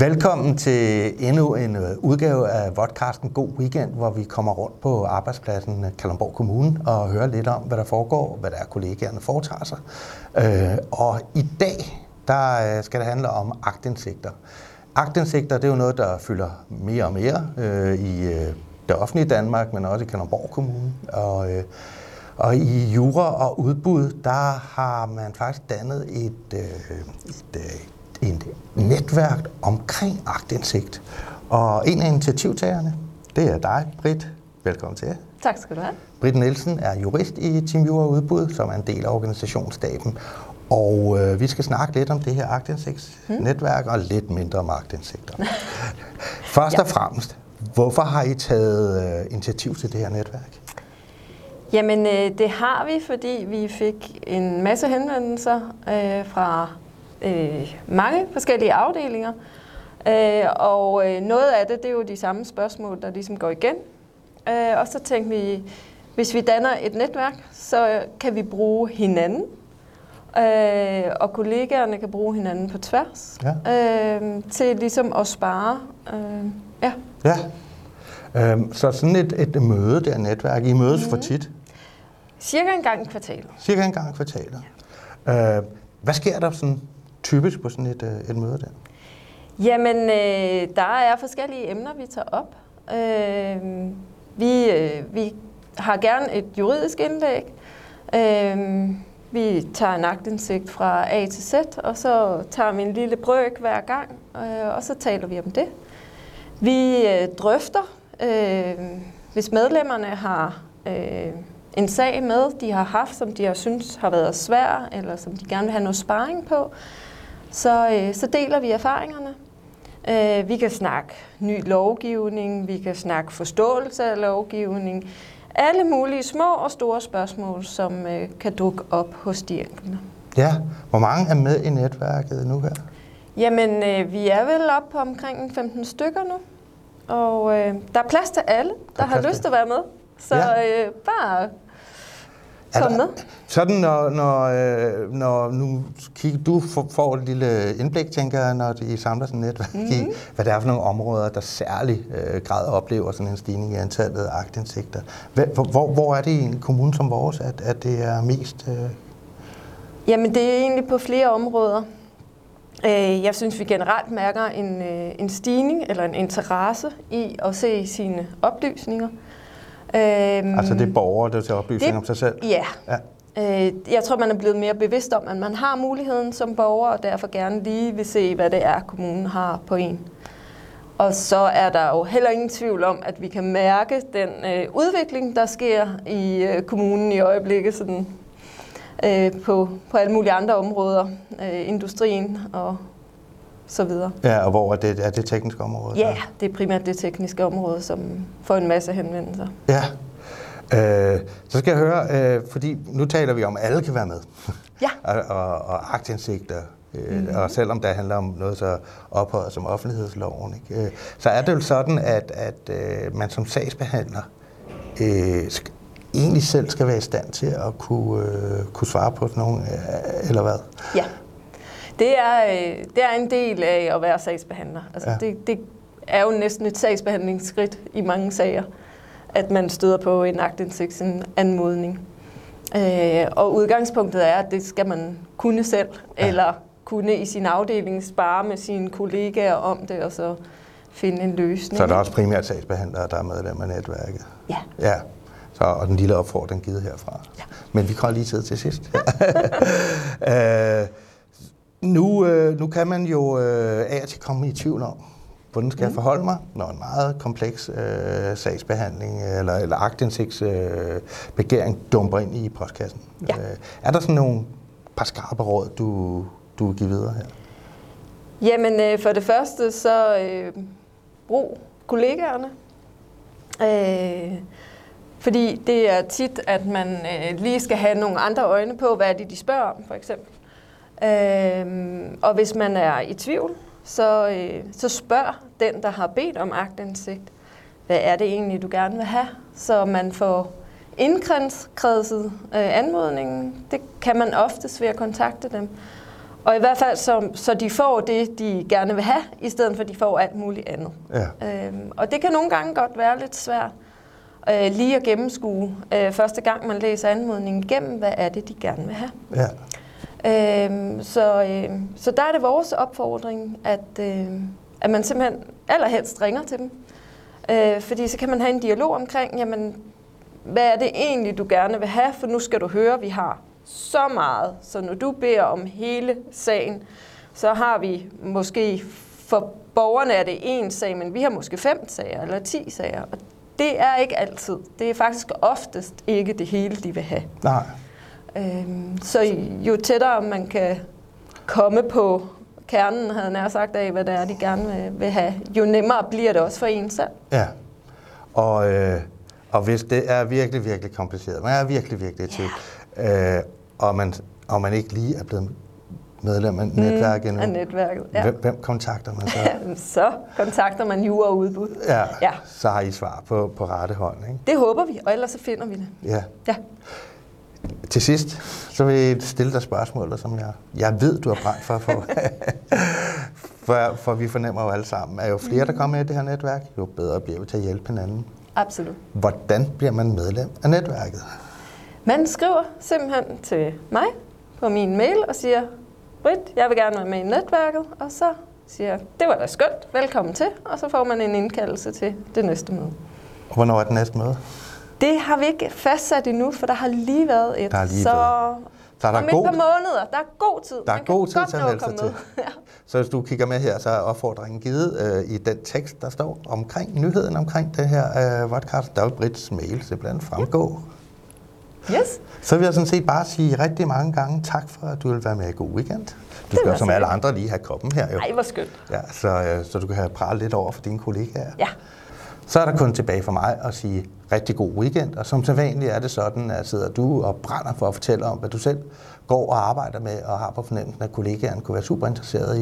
Velkommen til endnu en øh, udgave af Vodcasten God Weekend, hvor vi kommer rundt på arbejdspladsen øh, Kalundborg Kommune og hører lidt om, hvad der foregår, hvad der er kollegaerne foretager sig. Øh, og i dag der øh, skal det handle om agtindsigter. Agtindsigter det er jo noget, der fylder mere og mere i det offentlige Danmark, men også i Kalundborg Kommune. Og, og i jura og udbud, der har man faktisk dannet et, et, et netværk omkring agtindsigt. Og en af initiativtagerne, det er dig, Britt. Velkommen til. Tak skal du have. Britt Nielsen er jurist i Team Jura Udbud, som er en del af organisationsstaben. Og øh, vi skal snakke lidt om det her agtindsigtsnetværk hmm. og lidt mindre om agtindsigter. Først ja. og fremmest, hvorfor har I taget øh, initiativ til det her netværk? Jamen, øh, det har vi, fordi vi fik en masse henvendelser øh, fra øh, mange forskellige afdelinger. Øh, og øh, noget af det, det er jo de samme spørgsmål, der ligesom går igen. Øh, og så tænkte vi, hvis vi danner et netværk, så kan vi bruge hinanden. Øh, og kollegaerne kan bruge hinanden på tværs. Ja. Øh, til ligesom at spare. Øh, ja. Ja. Øhm, så sådan et, et møde der netværk, I mødes mm. for tit? Cirka en gang i kvartalet. Cirka en gang i kvartalet. Ja. Øh, hvad sker der sådan typisk på sådan et, øh, et møde der? Jamen, øh, der er forskellige emner, vi tager op. Øh, vi, øh, vi har gerne et juridisk indlæg. Øh, vi tager en agtindsigt fra A til Z, og så tager vi en lille brøk hver gang, øh, og så taler vi om det. Vi øh, drøfter, øh, hvis medlemmerne har øh, en sag med, de har haft, som de har synes har været svær, eller som de gerne vil have noget sparring på, så, øh, så deler vi erfaringerne. Øh, vi kan snakke ny lovgivning, vi kan snakke forståelse af lovgivning, alle mulige små og store spørgsmål, som øh, kan dukke op hos de enkelte. Ja, hvor mange er med i netværket nu her? Jamen, øh, vi er vel op på omkring 15 stykker nu, og øh, der er plads til alle, der, der har lyst til at være med. Så ja. øh, bare Kom med. Sådan, når, når, øh, når nu kigger, du får et lille indblik, tænker jeg, når I samler sådan et netværk mm-hmm. i, mhm. hvad det er for nogle områder, der særlig øh, grad oplever sådan en stigning i antallet af agtindsigter. Hvor, hvor, hvor er det i en kommune som vores, at, at det er mest... Øh... Jamen, det er egentlig på flere områder. Øh, jeg synes, vi generelt mærker en, en stigning eller en interesse i at se sine oplysninger. Øhm, altså det er borgere, der tager oplysning det, om sig selv? Ja. ja. Øh, jeg tror, man er blevet mere bevidst om, at man har muligheden som borger, og derfor gerne lige vil se, hvad det er, kommunen har på en. Og så er der jo heller ingen tvivl om, at vi kan mærke den øh, udvikling, der sker i øh, kommunen i øjeblikket, sådan, øh, på, på alle mulige andre områder, øh, industrien og så videre. Ja, og hvor er det, er det tekniske område? Ja, det er primært det tekniske område, som får en masse henvendelser. Ja. Øh, så skal jeg høre, øh, fordi nu taler vi om, at alle kan være med. Ja. og, og, og aktindsigter. Øh, mm-hmm. Og selvom det handler om noget så ophøjet som offentlighedsloven, ikke? Øh, så er det jo sådan, at, at øh, man som sagsbehandler øh, skal, egentlig selv skal være i stand til at kunne, øh, kunne svare på sådan nogle, øh, eller hvad? Ja. Det er, øh, det er en del af at være sagsbehandler. Altså, ja. det, det er jo næsten et sagsbehandlingsskridt i mange sager, at man støder på en aktindsigtsanmodning. Øh, og udgangspunktet er, at det skal man kunne selv, ja. eller kunne i sin afdeling spare med sine kollegaer om det, og så finde en løsning. Så er der også primært sagsbehandlere, der er medlem af netværket? Ja. ja. Så, og den lille opfordring givet herfra. Ja. Men vi kommer lige tid til sidst. øh, nu, øh, nu kan man jo øh, af og til komme i tvivl om, hvordan skal jeg mm. forholde mig, når en meget kompleks øh, sagsbehandling eller, eller aktindsigtsbegæring øh, dumper ind i postkassen. Ja. Øh, er der sådan nogle par skarpe råd, du, du vil give videre her? Jamen, øh, for det første, så øh, brug kollegaerne. Øh, fordi det er tit, at man øh, lige skal have nogle andre øjne på, hvad er det, de spørger om, for eksempel. Øhm, og hvis man er i tvivl, så, øh, så spørg den, der har bedt om agtindsigt, hvad er det egentlig, du gerne vil have, så man får indkredset øh, anmodningen. Det kan man oftest ved at kontakte dem. Og i hvert fald, så, så de får det, de gerne vil have, i stedet for, at de får alt muligt andet. Ja. Øhm, og det kan nogle gange godt være lidt svært øh, lige at gennemskue øh, første gang, man læser anmodningen igennem, hvad er det, de gerne vil have. Ja. Øhm, så, øh, så der er det vores opfordring, at, øh, at man simpelthen allerhelst ringer til dem. Øh, fordi så kan man have en dialog omkring, jamen, hvad er det egentlig, du gerne vil have, for nu skal du høre, vi har så meget. Så når du beder om hele sagen, så har vi måske, for borgerne er det én sag, men vi har måske fem sager eller ti sager. Og det er ikke altid. Det er faktisk oftest ikke det hele, de vil have. Nej. Øhm, så jo tættere man kan komme på kernen, havde nær sagt af, hvad det er, de gerne vil, vil have, jo nemmere bliver det også for en selv. Ja. Og, øh, og hvis det er virkelig, virkelig kompliceret, man er virkelig, virkelig i tvivl, øh, og, man, og man ikke lige er blevet medlem af netværket endnu, Af netværket, ja. hvem, hvem kontakter man så? så kontakter man jura udbud. Ja, Ja. så har I svar på, på rette hånd. Ikke? Det håber vi, og ellers så finder vi det. Ja. Ja. Til sidst, så vil jeg stille dig spørgsmål, som jeg, jeg ved, du har brændt for. For, for, for vi fornemmer jo alle sammen, at jo flere, der kommer i det her netværk, jo bedre bliver vi til at hjælpe hinanden. Absolut. Hvordan bliver man medlem af netværket? Man skriver simpelthen til mig på min mail og siger, Britt, jeg vil gerne være med i netværket, og så siger jeg, det var da skønt, velkommen til, og så får man en indkaldelse til det næste møde. Og hvornår er det næste møde? Det har vi ikke fastsat endnu, for der har lige været et. Der har lige så været. Så er der om god- et par måneder, der er god tid. Der er Man god tid til at melde sig ja. Så hvis du kigger med her, så er opfordringen givet øh, i den tekst, der står omkring nyheden omkring det her øh, podcast. Der er jo Brits mail simpelthen fremgå. Yes. Så vil jeg sådan set bare sige rigtig mange gange tak for, at du vil være med i God Weekend. Du skal var jo som alle andre lige have koppen her jo. Ej, hvor skønt. Ja, så, øh, så du kan have pralet lidt over for dine kollegaer. Ja. Så er der kun tilbage for mig at sige rigtig god weekend, og som sædvanligt er det sådan, at sidder du og brænder for at fortælle om, hvad du selv går og arbejder med, og har på fornemmelsen, at kollegaerne kunne være super interesserede